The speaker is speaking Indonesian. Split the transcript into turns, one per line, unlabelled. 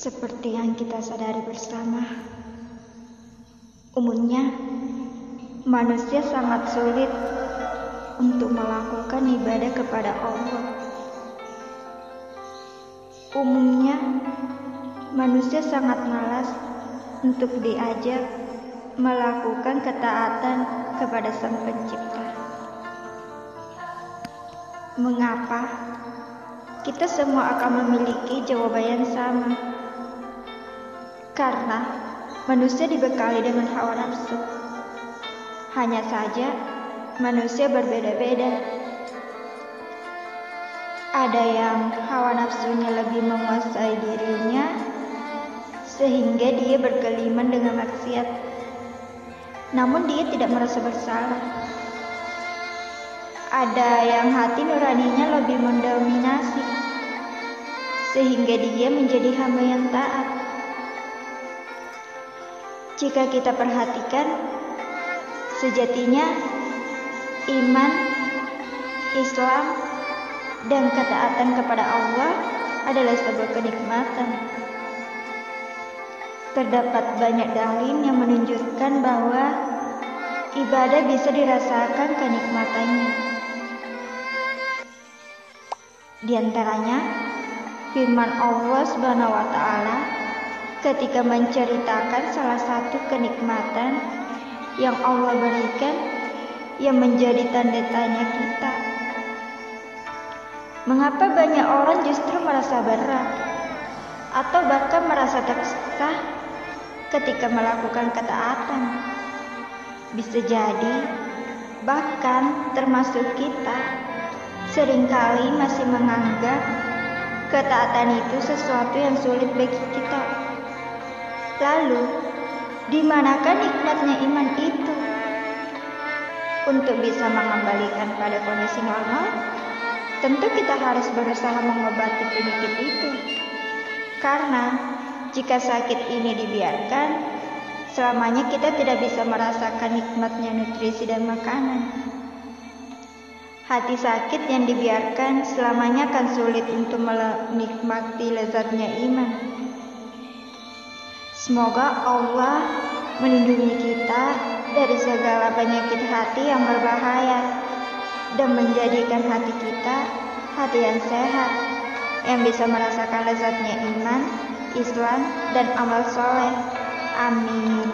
Seperti yang kita sadari bersama, umumnya manusia sangat sulit untuk melakukan ibadah kepada Allah. Umumnya, manusia sangat malas untuk diajak melakukan ketaatan kepada Sang Pencipta. Mengapa kita semua akan memiliki jawaban yang sama? Karena manusia dibekali dengan hawa nafsu. Hanya saja manusia berbeda-beda. Ada yang hawa nafsunya lebih menguasai dirinya sehingga dia berkeliman dengan maksiat. Namun dia tidak merasa bersalah. Ada yang hati nuraninya lebih mendominasi sehingga dia menjadi hamba yang taat. Jika kita perhatikan, sejatinya iman, Islam, dan ketaatan kepada Allah adalah sebuah kenikmatan. Terdapat banyak dalil yang menunjukkan bahwa ibadah bisa dirasakan kenikmatannya. Di antaranya, firman Allah Subhanahu wa taala ketika menceritakan salah satu kenikmatan yang Allah berikan yang menjadi tanda tanya kita. Mengapa banyak orang justru merasa berat atau bahkan merasa tersiksa ketika melakukan ketaatan? Bisa jadi bahkan termasuk kita sering kali masih menganggap ketaatan itu sesuatu yang sulit bagi kita. Lalu, di manakah nikmatnya iman itu? Untuk bisa mengembalikan pada kondisi normal, tentu kita harus berusaha mengobati penyakit itu. Karena jika sakit ini dibiarkan, selamanya kita tidak bisa merasakan nikmatnya nutrisi dan makanan. Hati sakit yang dibiarkan selamanya akan sulit untuk menikmati lezatnya iman. Semoga Allah melindungi kita dari segala penyakit hati yang berbahaya dan menjadikan hati kita hati yang sehat yang bisa merasakan lezatnya iman, Islam, dan amal soleh. Amin.